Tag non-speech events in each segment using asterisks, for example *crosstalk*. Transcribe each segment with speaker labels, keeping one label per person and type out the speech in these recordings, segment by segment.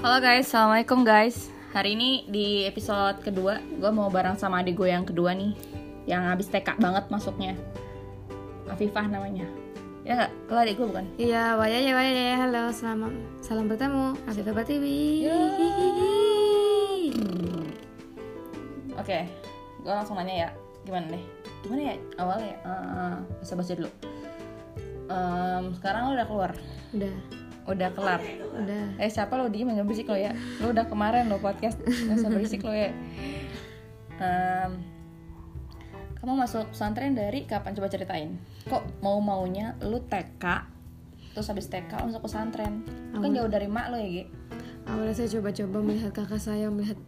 Speaker 1: Halo guys, assalamualaikum guys. Hari ini di episode kedua, gue mau bareng sama adik gue yang kedua nih, yang habis TK banget masuknya. Afifah namanya. Ya nggak? Lo adik gue bukan?
Speaker 2: Iya, waya ya waya ya. Halo, selamat salam bertemu. Kabar TV.
Speaker 1: Oke, gue langsung nanya ya. Gimana deh? Gimana ya awalnya? Uh, bahasa bahasa dulu. Em, sekarang lo udah keluar,
Speaker 2: Udah,
Speaker 1: udah kelar.
Speaker 2: udah.
Speaker 1: Eh siapa lo diem nggak berisik lo ya? Lo udah kemarin lo podcast nggak usah berisik lo ya. Em, kamu masuk pesantren dari kapan? Coba ceritain. Kok mau maunya lu TK terus habis TK masuk pesantren? Lu Kan jauh dari mak lo ya, Gi?
Speaker 2: Awalnya saya coba-coba melihat kakak saya melihat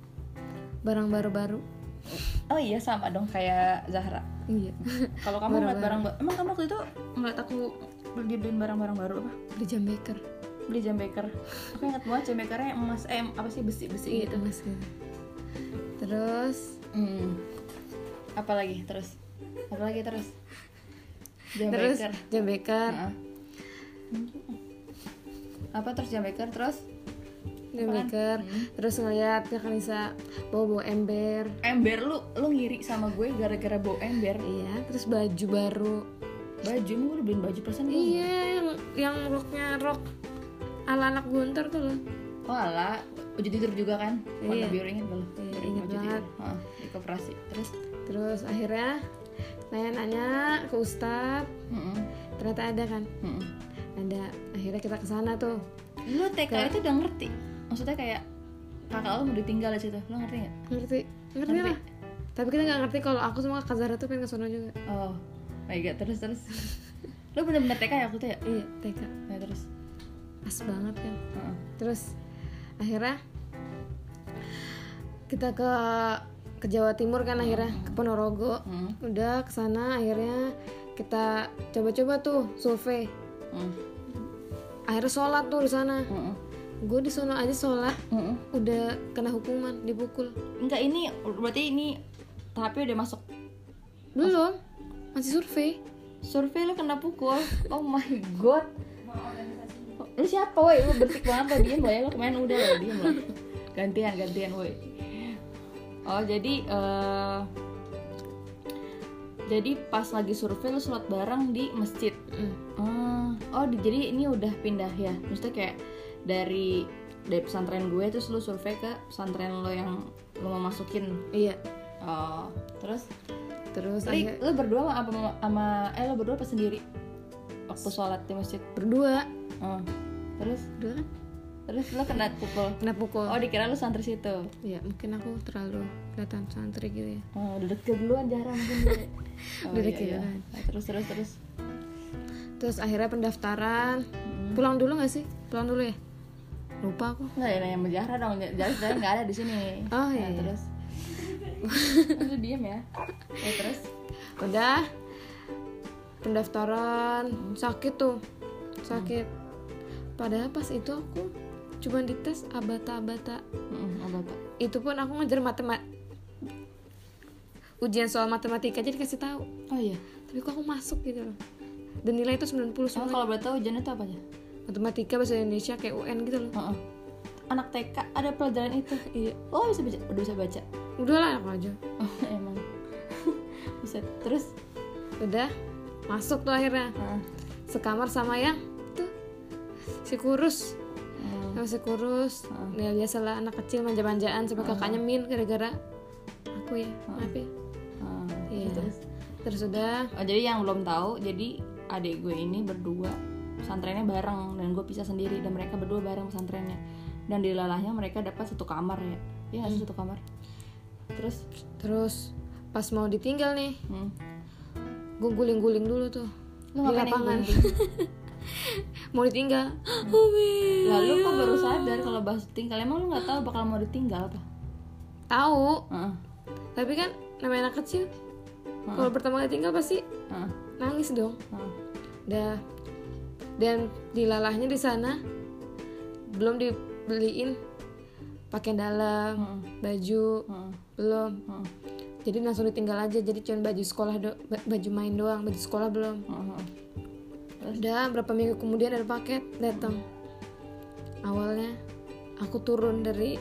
Speaker 2: barang baru-baru.
Speaker 1: Oh iya sama dong kayak Zahra.
Speaker 2: Iya.
Speaker 1: Kalau kamu ngeliat barang baru, emang kamu waktu itu ngeliat aku beli beliin barang-barang baru apa?
Speaker 2: Di jam baker.
Speaker 1: Beli jam baker. Aku ingat banget jam bakernya emas, eh apa sih besi-besi gitu.
Speaker 2: Gitu mas gitu. Terus
Speaker 1: Hmm. Apalagi terus? Apalagi terus? Jam
Speaker 2: terus
Speaker 1: baker.
Speaker 2: jam baker.
Speaker 1: Heeh. Apa terus jam baker terus?
Speaker 2: Jam
Speaker 1: Apaan?
Speaker 2: baker.
Speaker 1: Hmm.
Speaker 2: Terus ngeliat kakak Nisa bawa-bawa ember.
Speaker 1: Ember lu lu ngiri sama gue gara-gara bawa ember.
Speaker 2: Iya, terus baju baru.
Speaker 1: Baju gue udah beliin baju persen?
Speaker 2: Iya, yang yang roknya rok ala anak gunter tuh loh.
Speaker 1: Oh alah, baju tidur juga kan? Warna
Speaker 2: Iya.
Speaker 1: biru inget belum?
Speaker 2: Iya, inget banget.
Speaker 1: Heeh, di koperasi. Terus?
Speaker 2: Terus akhirnya nanya-nanya ke Ustadz,
Speaker 1: Heeh.
Speaker 2: ternyata ada kan?
Speaker 1: Heeh.
Speaker 2: Ada. Akhirnya kita ke sana tuh.
Speaker 1: Lu TK itu udah ngerti? Maksudnya kayak kakak lu mau ditinggal di situ, lu ngerti nggak?
Speaker 2: Ngerti? Ngerti
Speaker 1: Ngerti.
Speaker 2: lah. Tapi kita nggak ngerti kalau aku sama Kak Zara tuh pengen ke sana juga.
Speaker 1: Oh, my god, terus terus. lu bener-bener TK ya waktu itu ya?
Speaker 2: Iya, TK.
Speaker 1: Ya terus.
Speaker 2: Pas banget kan. Terus akhirnya kita ke ke Jawa Timur kan akhirnya ke Ponorogo.
Speaker 1: Hmm.
Speaker 2: Udah ke sana akhirnya kita coba-coba tuh survei.
Speaker 1: Hmm.
Speaker 2: Akhirnya sholat tuh di sana.
Speaker 1: Heeh.
Speaker 2: Gue di sana aja sholat
Speaker 1: Heeh.
Speaker 2: udah kena hukuman dipukul.
Speaker 1: Enggak ini berarti ini tahapnya udah masuk
Speaker 2: Belum, masih survei.
Speaker 1: survei lu kena pukul. Oh my god. Lu siapa woi? Lu bersik banget lo diem lo ya. Lu kemarin udah lo diem lo. Gantian gantian woi. Oh jadi eh jadi pas lagi survei lu sholat bareng di masjid.
Speaker 2: Mm.
Speaker 1: Oh, oh di- jadi ini udah pindah ya. Maksudnya kayak dari dari pesantren gue terus lu survei ke pesantren lo yang lo mau masukin.
Speaker 2: Iya.
Speaker 1: Oh, terus
Speaker 2: Terus
Speaker 1: Li, lu berdua sama, apa sama eh lo berdua apa sendiri? Waktu sholat di masjid.
Speaker 2: berdua,
Speaker 1: Oh. Terus
Speaker 2: berdua kan
Speaker 1: terus lo kena pukul.
Speaker 2: kena pukul.
Speaker 1: Oh, dikira lu santri situ.
Speaker 2: Ya mungkin aku terlalu kelihatan santri gitu ya.
Speaker 1: Oh, udah deket duluan jarang mungkin. *laughs* Oh,
Speaker 2: Udah
Speaker 1: iya,
Speaker 2: deket
Speaker 1: iya. Nah, terus terus terus.
Speaker 2: Terus akhirnya pendaftaran.
Speaker 1: Hmm.
Speaker 2: Pulang dulu gak sih? Pulang dulu ya? Lupa aku.
Speaker 1: Nggak ya nanya Zahra dong. Zahra sebenarnya nggak ada di sini.
Speaker 2: Oh,
Speaker 1: Nah,
Speaker 2: iya, iya. *laughs*
Speaker 1: terus. Lu diem ya. Eh, *laughs* terus.
Speaker 2: Udah pendaftaran sakit tuh sakit padahal pas itu aku cuma dites abata-abata
Speaker 1: Mm, apa apa?
Speaker 2: itu pun aku ngajar matematika ujian soal matematika aja dikasih tahu
Speaker 1: Oh iya.
Speaker 2: tapi kok aku masuk gitu loh dan nilai itu 90
Speaker 1: Oh,
Speaker 2: semua
Speaker 1: kalau boleh tahu ujian itu apa aja?
Speaker 2: matematika bahasa Indonesia kayak UN gitu loh
Speaker 1: Heeh. Anak TK ada pelajaran itu. *laughs*
Speaker 2: iya
Speaker 1: Oh bisa baca, udah bisa baca.
Speaker 2: udah lah aku aja
Speaker 1: Oh *laughs* emang. *laughs* bisa. Terus.
Speaker 2: udah masuk tuh akhirnya
Speaker 1: Heeh.
Speaker 2: sekamar sama yang tuh si kurus
Speaker 1: Hmm.
Speaker 2: sama si kurus ya biasalah anak kecil manja-manjaan sampai kakaknya min gara-gara aku ya maaf ya
Speaker 1: Hmm.
Speaker 2: Iya.
Speaker 1: Terus.
Speaker 2: terus udah
Speaker 1: Oh, jadi yang belum tahu, jadi adik gue ini berdua pesantrennya bareng dan gue pisah sendiri dan mereka berdua bareng pesantrennya dan di lalahnya mereka dapat satu kamar ya, iya sih satu kamar. Terus,
Speaker 2: terus pas mau ditinggal nih
Speaker 1: hmm.
Speaker 2: Gue guling-guling dulu tuh
Speaker 1: lu
Speaker 2: di
Speaker 1: ngapain yang
Speaker 2: lapangan
Speaker 1: guling? *laughs*
Speaker 2: mau ditinggal Umi
Speaker 1: Lalu kok baru sadar kalau bahas tinggal emang lu nggak tahu bakal mau ditinggal apa?
Speaker 2: tahu
Speaker 1: Heeh.
Speaker 2: tapi kan namanya anak kecil kalau pertama kali tinggal pasti
Speaker 1: Heeh.
Speaker 2: nangis dong
Speaker 1: Heeh.
Speaker 2: Dah. Dan dilalahnya di sana belum dibeliin pakaian dalam,
Speaker 1: Heeh.
Speaker 2: baju,
Speaker 1: Heeh.
Speaker 2: belum.
Speaker 1: Heeh.
Speaker 2: Jadi langsung ditinggal aja. Jadi cuma baju sekolah do ba- baju main doang, baju sekolah belum.
Speaker 1: Heeh.
Speaker 2: Udah berapa minggu kemudian ada paket datang. Awalnya aku turun dari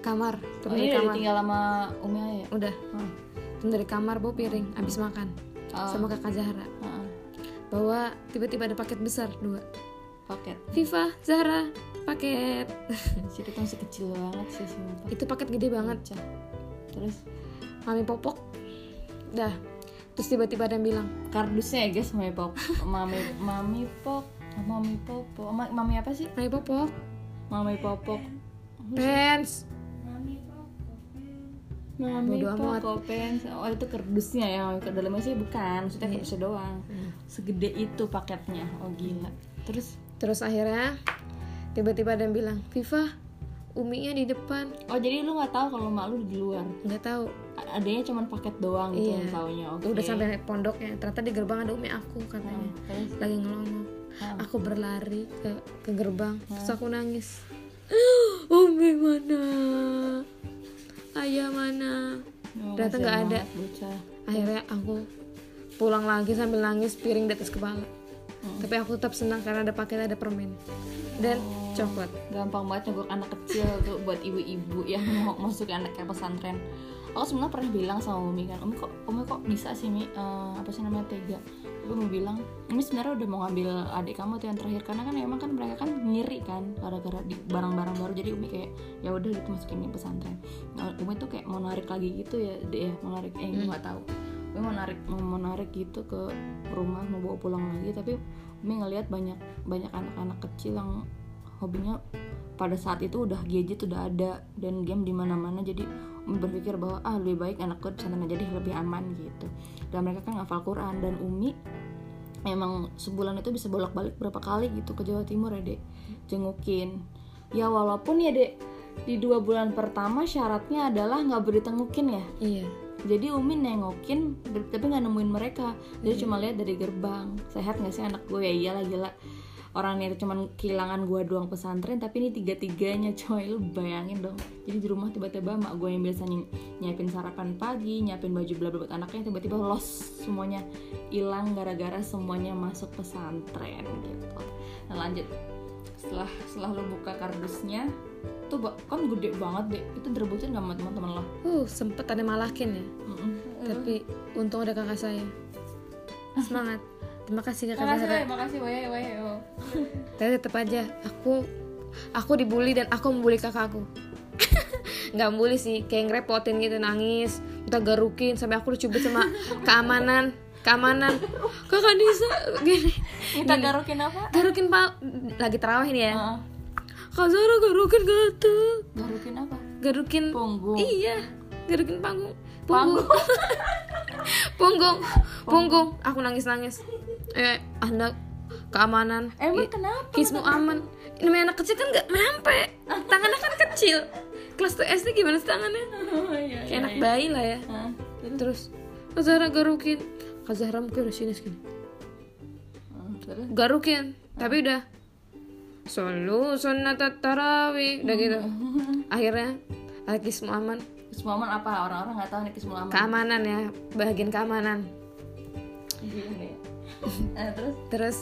Speaker 2: kamar
Speaker 1: Oh,
Speaker 2: turun dari
Speaker 1: ini udah
Speaker 2: kamar
Speaker 1: ditinggal sama Umi aja ya?
Speaker 2: udah
Speaker 1: Hmm.
Speaker 2: turun dari kamar bawa piring abis makan
Speaker 1: Oh.
Speaker 2: sama kakak Zahra
Speaker 1: Heeh.
Speaker 2: bawa tiba-tiba ada paket besar dua
Speaker 1: Paket.
Speaker 2: Viva Zahra paket
Speaker 1: itu masih kecil banget sih sumpah.
Speaker 2: itu paket gede banget
Speaker 1: Pecah. Terus
Speaker 2: mami popok? Dah. Terus tiba-tiba ada yang bilang
Speaker 1: kardusnya ya guys mami pop *laughs* mami mami pop mami popo Ma- mami apa sih?
Speaker 2: Mami popok.
Speaker 1: Mami popok.
Speaker 2: Pens.
Speaker 1: Mami
Speaker 2: Bodo amat.
Speaker 1: popo pens. Oh itu kardusnya ya ke dalamnya sih bukan maksudnya
Speaker 2: Iya.
Speaker 1: kardusnya doang. Segede itu paketnya. Oh gila. Terus?
Speaker 2: Terus akhirnya tiba-tiba ada yang bilang Viva uminya di depan.
Speaker 1: Oh jadi lu nggak tahu kalau mak lu di luar?
Speaker 2: Nggak tahu.
Speaker 1: Adanya cuma paket doang gitu
Speaker 2: Iya.
Speaker 1: yang taunya oke.
Speaker 2: Udah sampai pondoknya ternyata di gerbang ada umi aku katanya.
Speaker 1: Hmm, terus?
Speaker 2: Lagi ngelongok
Speaker 1: Ah.
Speaker 2: aku berlari ke ke gerbang terus aku nangis. *gasps* Umi mana? Ayah mana?
Speaker 1: Oh,
Speaker 2: Ternyata nggak ada.
Speaker 1: bocah.
Speaker 2: Akhirnya aku pulang lagi sambil nangis piring di atas kepala.
Speaker 1: Hmm.
Speaker 2: tapi aku tetap senang karena ada paket ada permen. Dan
Speaker 1: Oh.
Speaker 2: Coklat.
Speaker 1: Gampang banget nyogok anak kecil tuh buat ibu-ibu yang mau masuk ke anak kayak pesantren. Aku sebenarnya pernah bilang sama Umi kan Umi kok Umi kok bisa sih Mi? Eh, apa sih namanya tega? Umi mau bilang Umi sebenarnya udah mau ngambil adik kamu tuh yang terakhir karena kan emang kan mereka kan ngiri kan gara-gara di barang-barang baru. Jadi Umi kayak ya udah gitu masukin di pesantren. Nah, Umi tuh kayak mau narik lagi gitu ya deh ya? Mau narik eh nggak tahu. Umi mau narik mau, mau narik gitu ke rumah mau bawa pulang lagi tapi Umi ngelihat banyak banyak anak-anak kecil yang hobinya pada saat itu udah gadget udah ada dan game di mana-mana. Jadi Umi berpikir bahwa ah lebih baik anak gue di pesantren aja deh lebih aman gitu. Dan mereka kan ngafal Quran dan Umi emang sebulan itu bisa bolak-balik berapa kali gitu ke Jawa Timur ya dek jengukin. Ya walaupun ya dek di dua bulan pertama syaratnya adalah nggak boleh ditengukin ya.
Speaker 2: Iya.
Speaker 1: Jadi Umi nengokin tapi nggak nemuin mereka. Dia cuma lihat dari gerbang. Sehat nggak sih anak gue ya iyalah gila orang ini cuman kehilangan gue doang pesantren tapi ini tiga tiganya coy. Lu bayangin dong. Jadi di rumah tiba-tiba mak gue yang biasa ny- nyiapin sarapan pagi nyiapin baju bla bla buat anaknya tiba-tiba los semuanya. Hilang gara-gara semuanya masuk pesantren gitu. Nah lanjut. Setelah setelah lu buka kardusnya tuh kan gede banget deh. Itu direbutin gak sama teman-teman lo?
Speaker 2: Uh sempet ada malakin ya.
Speaker 1: Mm-mm.
Speaker 2: tapi untung ada kakak saya. semangat *laughs* terima kasih kakak
Speaker 1: Makasih,
Speaker 2: Zahra
Speaker 1: Wei, makasih, Wei, oh.
Speaker 2: tapi tetap aja aku aku dibully dan aku membuli kakakku *laughs* nggak bully sih kayak ngerepotin gitu nangis minta garukin sampai aku dicubit sama *laughs* keamanan keamanan. Kakak Nisa gini.
Speaker 1: Minta garukin apa?
Speaker 2: garukin pak lagi terawih nih ya.
Speaker 1: Heeh.
Speaker 2: kak Zara garukin gata
Speaker 1: garukin apa?
Speaker 2: garukin
Speaker 1: Punggung.
Speaker 2: iya garukin panggung. Punggung. *laughs* Punggung. Punggung. Aku nangis nangis eh anak keamanan.
Speaker 1: Emang kenapa?
Speaker 2: kismu aman. Ini namanya anak kecil kan nggak nyampe. Tangannya kan kecil. Kelas 2 SD gimana sih tangannya? *laughs*
Speaker 1: Oh, iya,
Speaker 2: kayak anak bayi lah ya.
Speaker 1: Heeh.
Speaker 2: terus? Kak Zahra garukin. Kak Zahra mungkin udah sini segini
Speaker 1: Terus?
Speaker 2: garukin. Tapi udah. Solu sunat tarawih. Udah gitu. *laughs* Akhirnya lagi semua aman.
Speaker 1: Semua aman apa? Orang-orang nggak tahu nih semua aman.
Speaker 2: keamanan ya. Bagian keamanan.
Speaker 1: Gini. *laughs* Eh, terus?
Speaker 2: terus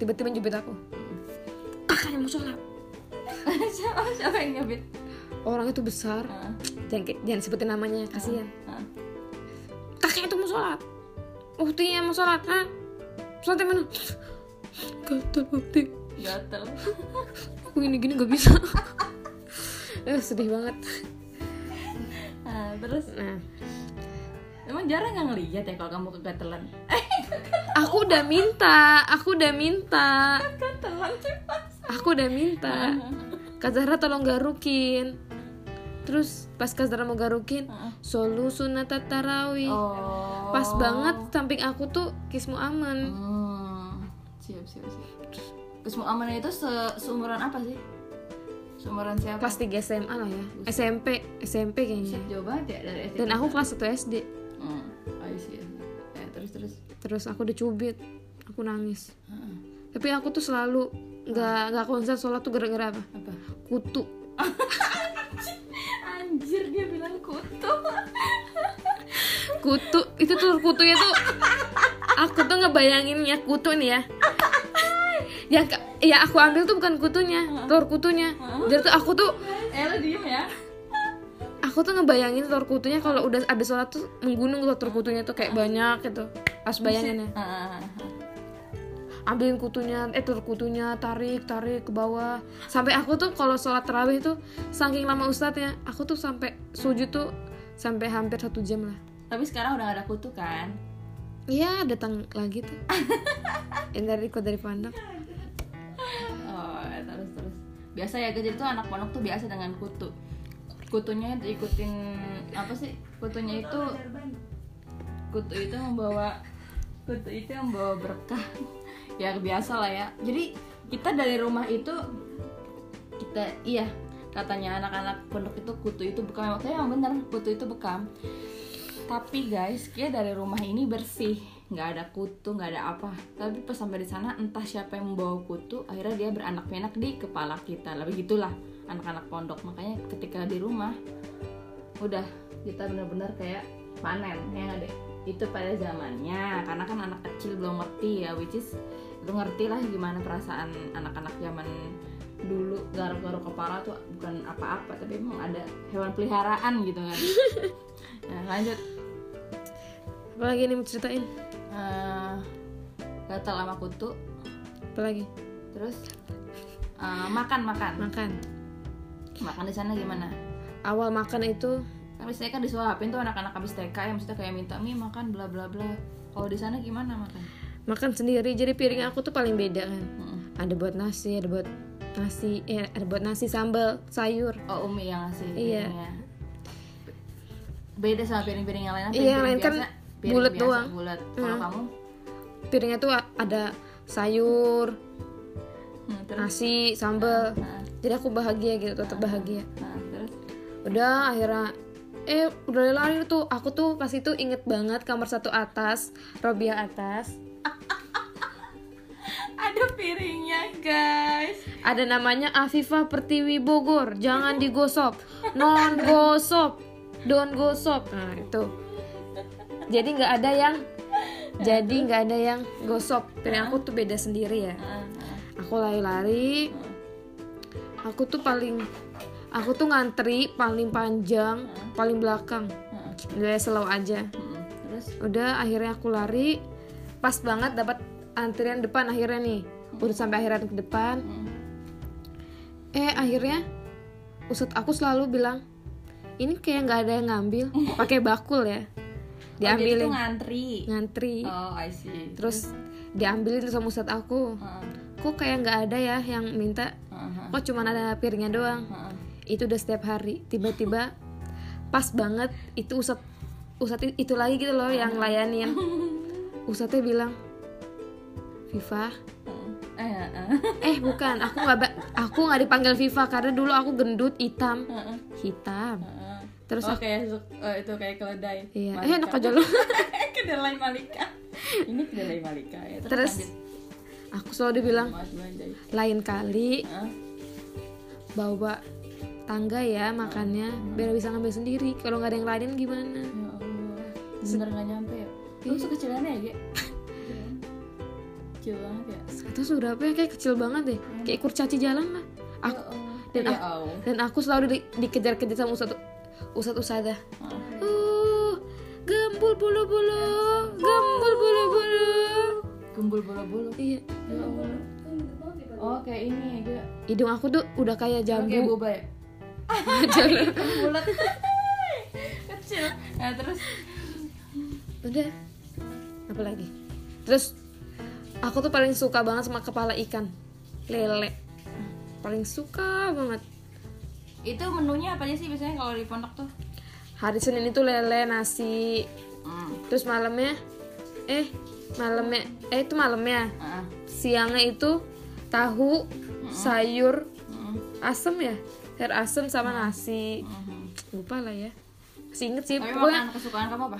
Speaker 2: tiba-tiba jubit aku kakaknya mau sholat *laughs*
Speaker 1: siapa, siapa yang nyabit?
Speaker 2: orang itu besar
Speaker 1: Heeh.
Speaker 2: jangan jangan sebutin namanya kasihan
Speaker 1: Heeh.
Speaker 2: kakaknya itu mau sholat buktinya mau sholat kan sholatnya mana gatel bukti
Speaker 1: Gatel. *laughs*
Speaker 2: aku gini-gini gak bisa eh, sedih banget
Speaker 1: Nah, terus
Speaker 2: nah
Speaker 1: emang jarang nggak ngeliat ya kalau kamu kegatelan?
Speaker 2: Aku udah minta aku udah minta aku udah minta Kak Zahra tolong garukin terus pas Kak Zahra mau garukin solu sunat tarawih
Speaker 1: Oh.
Speaker 2: pas banget samping aku tuh kismu aman
Speaker 1: Hmm. Siap, siap, siap. Kesmu aman itu se seumuran apa sih? Seumuran siapa?
Speaker 2: kelas 3 SMA lah ya SMP SMP kayaknya
Speaker 1: Buset, jauh banget ya dari SD.
Speaker 2: dan aku kelas 1 SD
Speaker 1: Hmm. I see, terus.
Speaker 2: aku dicubit aku nangis.
Speaker 1: Heeh.
Speaker 2: tapi aku tuh selalu nggak nggak konsen sholat tuh gara-gara apa?
Speaker 1: Apa?
Speaker 2: kutu. *laughs*
Speaker 1: Anjir dia bilang kutu.
Speaker 2: kutu itu tuh kutunya tuh aku tuh ngebayanginnya kutu nih ya. *laughs* Yang ya aku ambil tuh bukan kutunya telur kutunya. Jadi tuh aku tuh
Speaker 1: eh lo diem ya.
Speaker 2: aku tuh ngebayangin telur kutunya kalau udah abis sholat tuh menggunung telur kutunya tuh kayak banyak gitu pas bayangin ya ambilin kutunya eh telur kutunya tarik tarik ke bawah. Sampai aku tuh kalau sholat terawih tuh saking lama ustadznya aku tuh sampai sujud tuh sampai hampir satu jam lah.
Speaker 1: Tapi sekarang udah gak ada kutu kan?
Speaker 2: Iya datang lagi tuh. *laughs* Yang dari ikut dari pondok.
Speaker 1: Oh terus terus. Biasa ya jadi tuh anak pondok tuh biasa dengan kutu. Kutunya itu ikutin apa sih? Kutunya itu kutu itu membawa kutu itu membawa berkah. Ya biasa lah ya. Jadi kita dari rumah itu kita iya katanya anak-anak pondok itu kutu itu bekam. Tapi emang bener kutu itu bekam. Tapi guys kayak dari rumah ini bersih. Nggak ada kutu nggak ada apa. Tapi pas sampai di sana entah siapa yang membawa kutu akhirnya dia beranak pinak di kepala kita. Lebih gitulah anak-anak pondok. Makanya ketika di rumah udah kita benar-benar kayak panen ya nggak deh itu pada zamannya karena kan anak kecil belum ngerti ya which is lu ngerti lah gimana perasaan anak-anak zaman dulu. Garuk-garuk kepala tuh bukan apa-apa tapi emang ada hewan peliharaan gitu kan. *laughs* Nah lanjut.
Speaker 2: Apalagi nih mau ceritain?
Speaker 1: Eh, gatal sama kutu.
Speaker 2: Apalagi
Speaker 1: terus eh, makan makan.
Speaker 2: Makan.
Speaker 1: Makan di sana gimana?
Speaker 2: Awal makan itu
Speaker 1: kan biasanya kan disuapin tuh anak-anak habis TK ya maksudnya kayak minta mie makan bla bla bla. Kalau di sana gimana makan?
Speaker 2: Makan sendiri jadi piring aku tuh paling beda kan.
Speaker 1: Mm-mm.
Speaker 2: ada buat nasi ada buat nasi eh ada buat nasi sambal sayur.
Speaker 1: Oh umi yang ngasih
Speaker 2: Iya.
Speaker 1: piringnya. beda sama piring-piring yang lain
Speaker 2: Iya, yang lain kan
Speaker 1: piring biasa,
Speaker 2: doang.
Speaker 1: bulet kalau
Speaker 2: Hmm.
Speaker 1: kamu?
Speaker 2: Piringnya tuh ada sayur
Speaker 1: hmm, terus?
Speaker 2: nasi sambal.
Speaker 1: Nah,
Speaker 2: jadi aku bahagia gitu tetap bahagia.
Speaker 1: nah, terus?
Speaker 2: Udah akhirnya eh udah lari tuh. Aku tuh pas itu inget banget kamar satu atas Robiah atas. *laughs*
Speaker 1: Ada piringnya guys.
Speaker 2: Ada namanya Afifah Pertiwi Bogor. Jangan digosop non gosop don gosop nah itu. Jadi nggak ada yang jadi nggak ada yang gosop piring aku tuh beda sendiri ya.
Speaker 1: Ah, ah,
Speaker 2: aku lari-lari. Aku tuh paling aku tuh ngantri paling panjang paling belakang.
Speaker 1: Ah.
Speaker 2: udah slow aja.
Speaker 1: Hmm, terus?
Speaker 2: Udah akhirnya aku lari. Pas banget dapat antrian depan akhirnya nih. Udah sampai akhirnya ke depan.
Speaker 1: Hmm,
Speaker 2: eh akhirnya ustadz aku selalu bilang ini kayak nggak ada yang ngambil *laughs* pakai bakul ya.
Speaker 1: Oh, jadi
Speaker 2: diambilin.
Speaker 1: tuh ngantri?
Speaker 2: Ngantri.
Speaker 1: Oh I see.
Speaker 2: Terus diambilin sama ustadz aku.
Speaker 1: Ah,
Speaker 2: kok kayak nggak ada ya yang minta?
Speaker 1: Ah, ah,
Speaker 2: kok cuman ada piringnya doang?
Speaker 1: Ah.
Speaker 2: Itu udah setiap hari. Tiba-tiba pas banget itu ustadz ustadz itu lagi gitu loh yang layanin. Ustadznya bilang Viva.
Speaker 1: Eh, ah,
Speaker 2: eh. Bukan. Aku nggak aku nggak dipanggil Viva karena dulu aku gendut hitam. Hitam. Terus
Speaker 1: oh,
Speaker 2: aku
Speaker 1: kayak oh, itu kayak keledai
Speaker 2: iya.
Speaker 1: Malika.
Speaker 2: eh enak aja lo *laughs*
Speaker 1: kedelai Malika. Ini kedelai Malika ya.
Speaker 2: Terus aku selalu dibilang lain kali bawa tangga ya makannya biar bisa ngambil sendiri. Kalau nggak ada yang lain gimana?
Speaker 1: Ya Allah bener nggak nyampe ya? Lu sekecilannya ya kecil banget ya?
Speaker 2: Itu sudah apa ya kayak kecil banget deh. Kayak kurcaci jalan lah. Aku
Speaker 1: Ya Allah.
Speaker 2: dan
Speaker 1: ya
Speaker 2: aku, dan aku selalu di- dikejar-kejar sama ustadz ustadz usadah.
Speaker 1: Ah.
Speaker 2: uh gembul bulu bulu gembul bulu bulu
Speaker 1: gembul bola-bola
Speaker 2: iya.
Speaker 1: Ya oh kayak ini ya
Speaker 2: hidung aku tuh udah kayak
Speaker 1: Oh, kayak
Speaker 2: jambu.
Speaker 1: boba ya bulat. Kecil. Nah terus?
Speaker 2: Udah. Apa lagi? Terus aku tuh paling suka banget sama kepala ikan. Lele. Paling suka banget.
Speaker 1: Itu menunya apa aja sih biasanya kalau di pondok tuh?
Speaker 2: Hari senin itu lele nasi.
Speaker 1: Hmm.
Speaker 2: terus malamnya? Eh malamnya? Eh itu malamnya.
Speaker 1: Ah.
Speaker 2: siangnya itu tahu sayur
Speaker 1: Hmm.
Speaker 2: asem ya sayur asem sama nasi.
Speaker 1: Hmm.
Speaker 2: lupa lah ya. Masih inget sih
Speaker 1: tapi
Speaker 2: pokoknya
Speaker 1: makanan kesukaan kamu apa?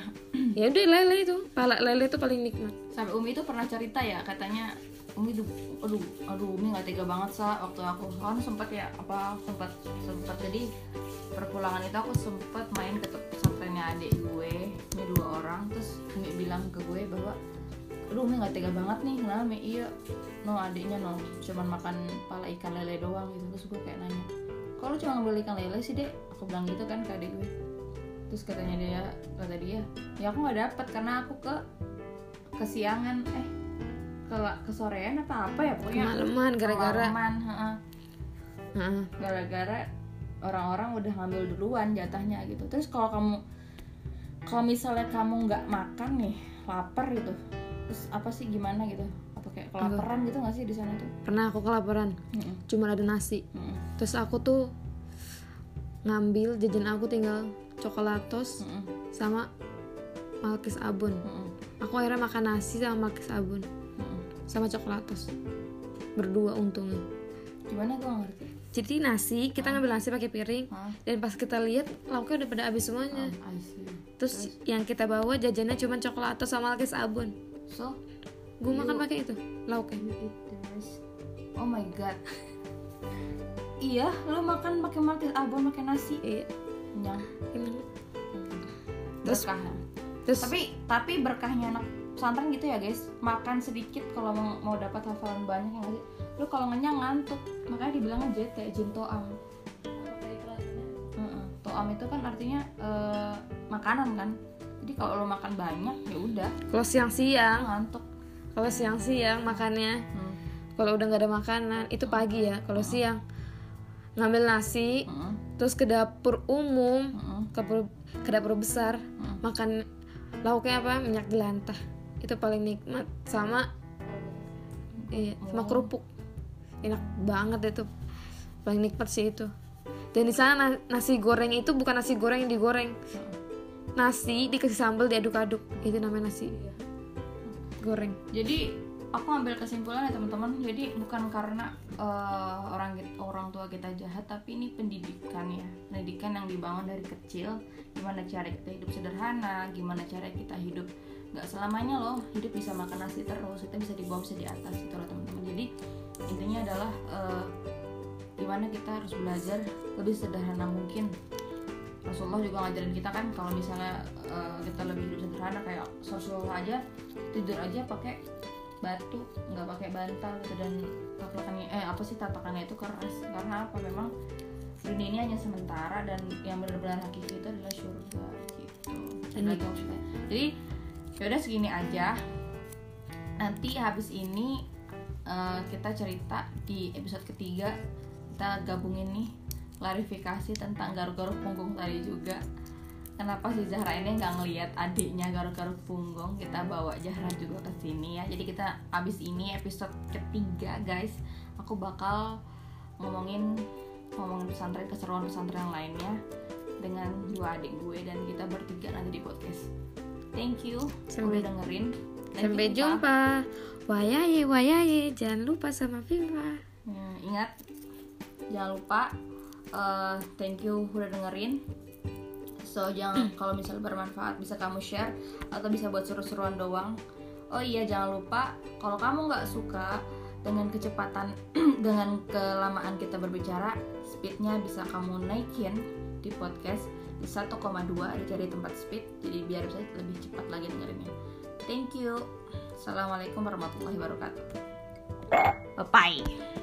Speaker 2: Ya udah lele itu. Pala lele itu paling nikmat.
Speaker 1: Sampai Umi itu pernah cerita ya katanya Umi du- aduh aduh Umi nggak tega banget sa waktu aku kan sempat ya apa sempat sempat jadi perpulangan itu aku sempat main ke pesantrennya adik gue ini dua orang. Terus Umi bilang ke gue bahwa aduh Umi nggak tega banget nih kenapa iya no adiknya no cuman makan pala ikan lele doang gitu. Terus gue kayak nanya kalau cuma ngambil ikan lele sih dek? Aku bilang gitu kan ke adik gue. Terus katanya dia kata dia ya aku nggak dapet karena aku ke kesiangan. Eh ke kesorean apa apa ya pokoknya?
Speaker 2: Kemalaman gara-gara.
Speaker 1: Gara-gara orang-orang udah ngambil duluan jatahnya gitu. Terus kalau kamu kalau misalnya kamu nggak makan nih lapar gitu terus apa sih gimana gitu apa kayak kelaparan gitu nggak sih di sana tuh
Speaker 2: pernah aku kelaparan
Speaker 1: Mm-mm.
Speaker 2: cuma ada nasi
Speaker 1: Mm-mm.
Speaker 2: terus aku tuh ngambil jajan aku tinggal coklatos
Speaker 1: Mm-mm.
Speaker 2: sama malkis abon
Speaker 1: Mm-mm.
Speaker 2: aku akhirnya makan nasi sama malkis abon
Speaker 1: Mm-mm.
Speaker 2: sama coklatos berdua untungnya
Speaker 1: gimana gue ngerti
Speaker 2: jadi nasi kita ngambil nasi pakai piring
Speaker 1: Hah?
Speaker 2: dan pas kita lihat lauknya udah pada habis semuanya
Speaker 1: I see.
Speaker 2: terus yang kita bawa jajannya cuma coklatos sama malkis abon
Speaker 1: so
Speaker 2: gue makan pakai itu lauknya
Speaker 1: rest oh my god. Iya lo makan pakai malkis abon pakai nasi.
Speaker 2: Iya.
Speaker 1: Kenyang
Speaker 2: emang.
Speaker 1: terus?
Speaker 2: Terus-
Speaker 1: tapi tapi berkahnya anak pesantren gitu ya guys. Makan sedikit kalau mau, mau dapat hafalan banyak ya nggak sih? Lu kalau ngenyang ngantuk. Makanya dibilangnya JT jin toam. Mm-mm. toam itu kan artinya eh, makanan kan? Jadi kalau lo makan banyak ya udah.
Speaker 2: Kalau siang-siang.
Speaker 1: Ngantuk
Speaker 2: kalau siang-siang makannya.
Speaker 1: Hmm.
Speaker 2: kalau udah nggak ada makanan itu pagi ya. Kalau siang ngambil nasi
Speaker 1: Mm-mm.
Speaker 2: terus ke dapur umum
Speaker 1: Mm-mm.
Speaker 2: ke dapur, ke dapur besar
Speaker 1: Mm.
Speaker 2: makan lauknya apa? Minyak jelantah. Itu paling nikmat. Sama iya sama kerupuk. Enak banget itu. Paling nikmat sih itu. Dan di sana na- nasi goreng itu bukan nasi goreng yang digoreng. Nasi dikasih sambal diaduk-aduk. Itu namanya nasi goreng.
Speaker 1: Jadi aku ambil kesimpulan ya teman-teman. Jadi bukan karena eh, orang orang tua kita jahat tapi ini pendidikan ya. Pendidikan yang dibangun dari kecil. Gimana cara kita hidup sederhana gimana cara kita hidup nggak selamanya loh. Hidup bisa makan nasi terus kita bisa di bawah bisa di atas gitu loh teman-teman. Jadi intinya adalah eh, gimana kita harus belajar lebih sederhana mungkin Rasulullah juga ngajarin kita kan kalau misalnya eh, kita lebih hidup sederhana kayak Rasulullah aja tidur aja pakai batu nggak pakai bantal gitu dan tatakannya eh apa sih tatakannya itu keras karena apa memang dunia ini hanya sementara dan yang benar-benar hakiki itu adalah surga gitu.
Speaker 2: Dan
Speaker 1: jadi yaudah segini aja. Nanti habis ini eh, kita cerita di episode ketiga kita gabungin nih klarifikasi tentang garuk-garuk punggung tadi juga. Kenapa si Zahra ini nggak ngelihat adiknya garuk-garuk punggung? Kita bawa Zahra juga ke sini ya. Jadi kita abis ini episode ketiga guys aku bakal ngomongin ngomongin pesantren keseruan pesantren lainnya dengan dua adik gue dan kita bertiga nanti di podcast. Thank you.
Speaker 2: Sampai-
Speaker 1: udah dengerin. Thank
Speaker 2: sampai
Speaker 1: Pak.
Speaker 2: jumpa. Wayaye wayaye jangan lupa sama Viva.
Speaker 1: Hmm, ingat jangan lupa eh, thank you udah dengerin. So jangan kalau misalnya bermanfaat bisa kamu share atau bisa buat seru-seruan doang. Oh iya jangan lupa kalau kamu nggak suka dengan kecepatan *clears throat* dengan kelamaan kita berbicara speednya bisa kamu naikin di podcast di 1,2 dicari tempat speed jadi biar bisa lebih cepat lagi dengerinnya. Thank you. Assalamualaikum warahmatullahi wabarakatuh. Bye bye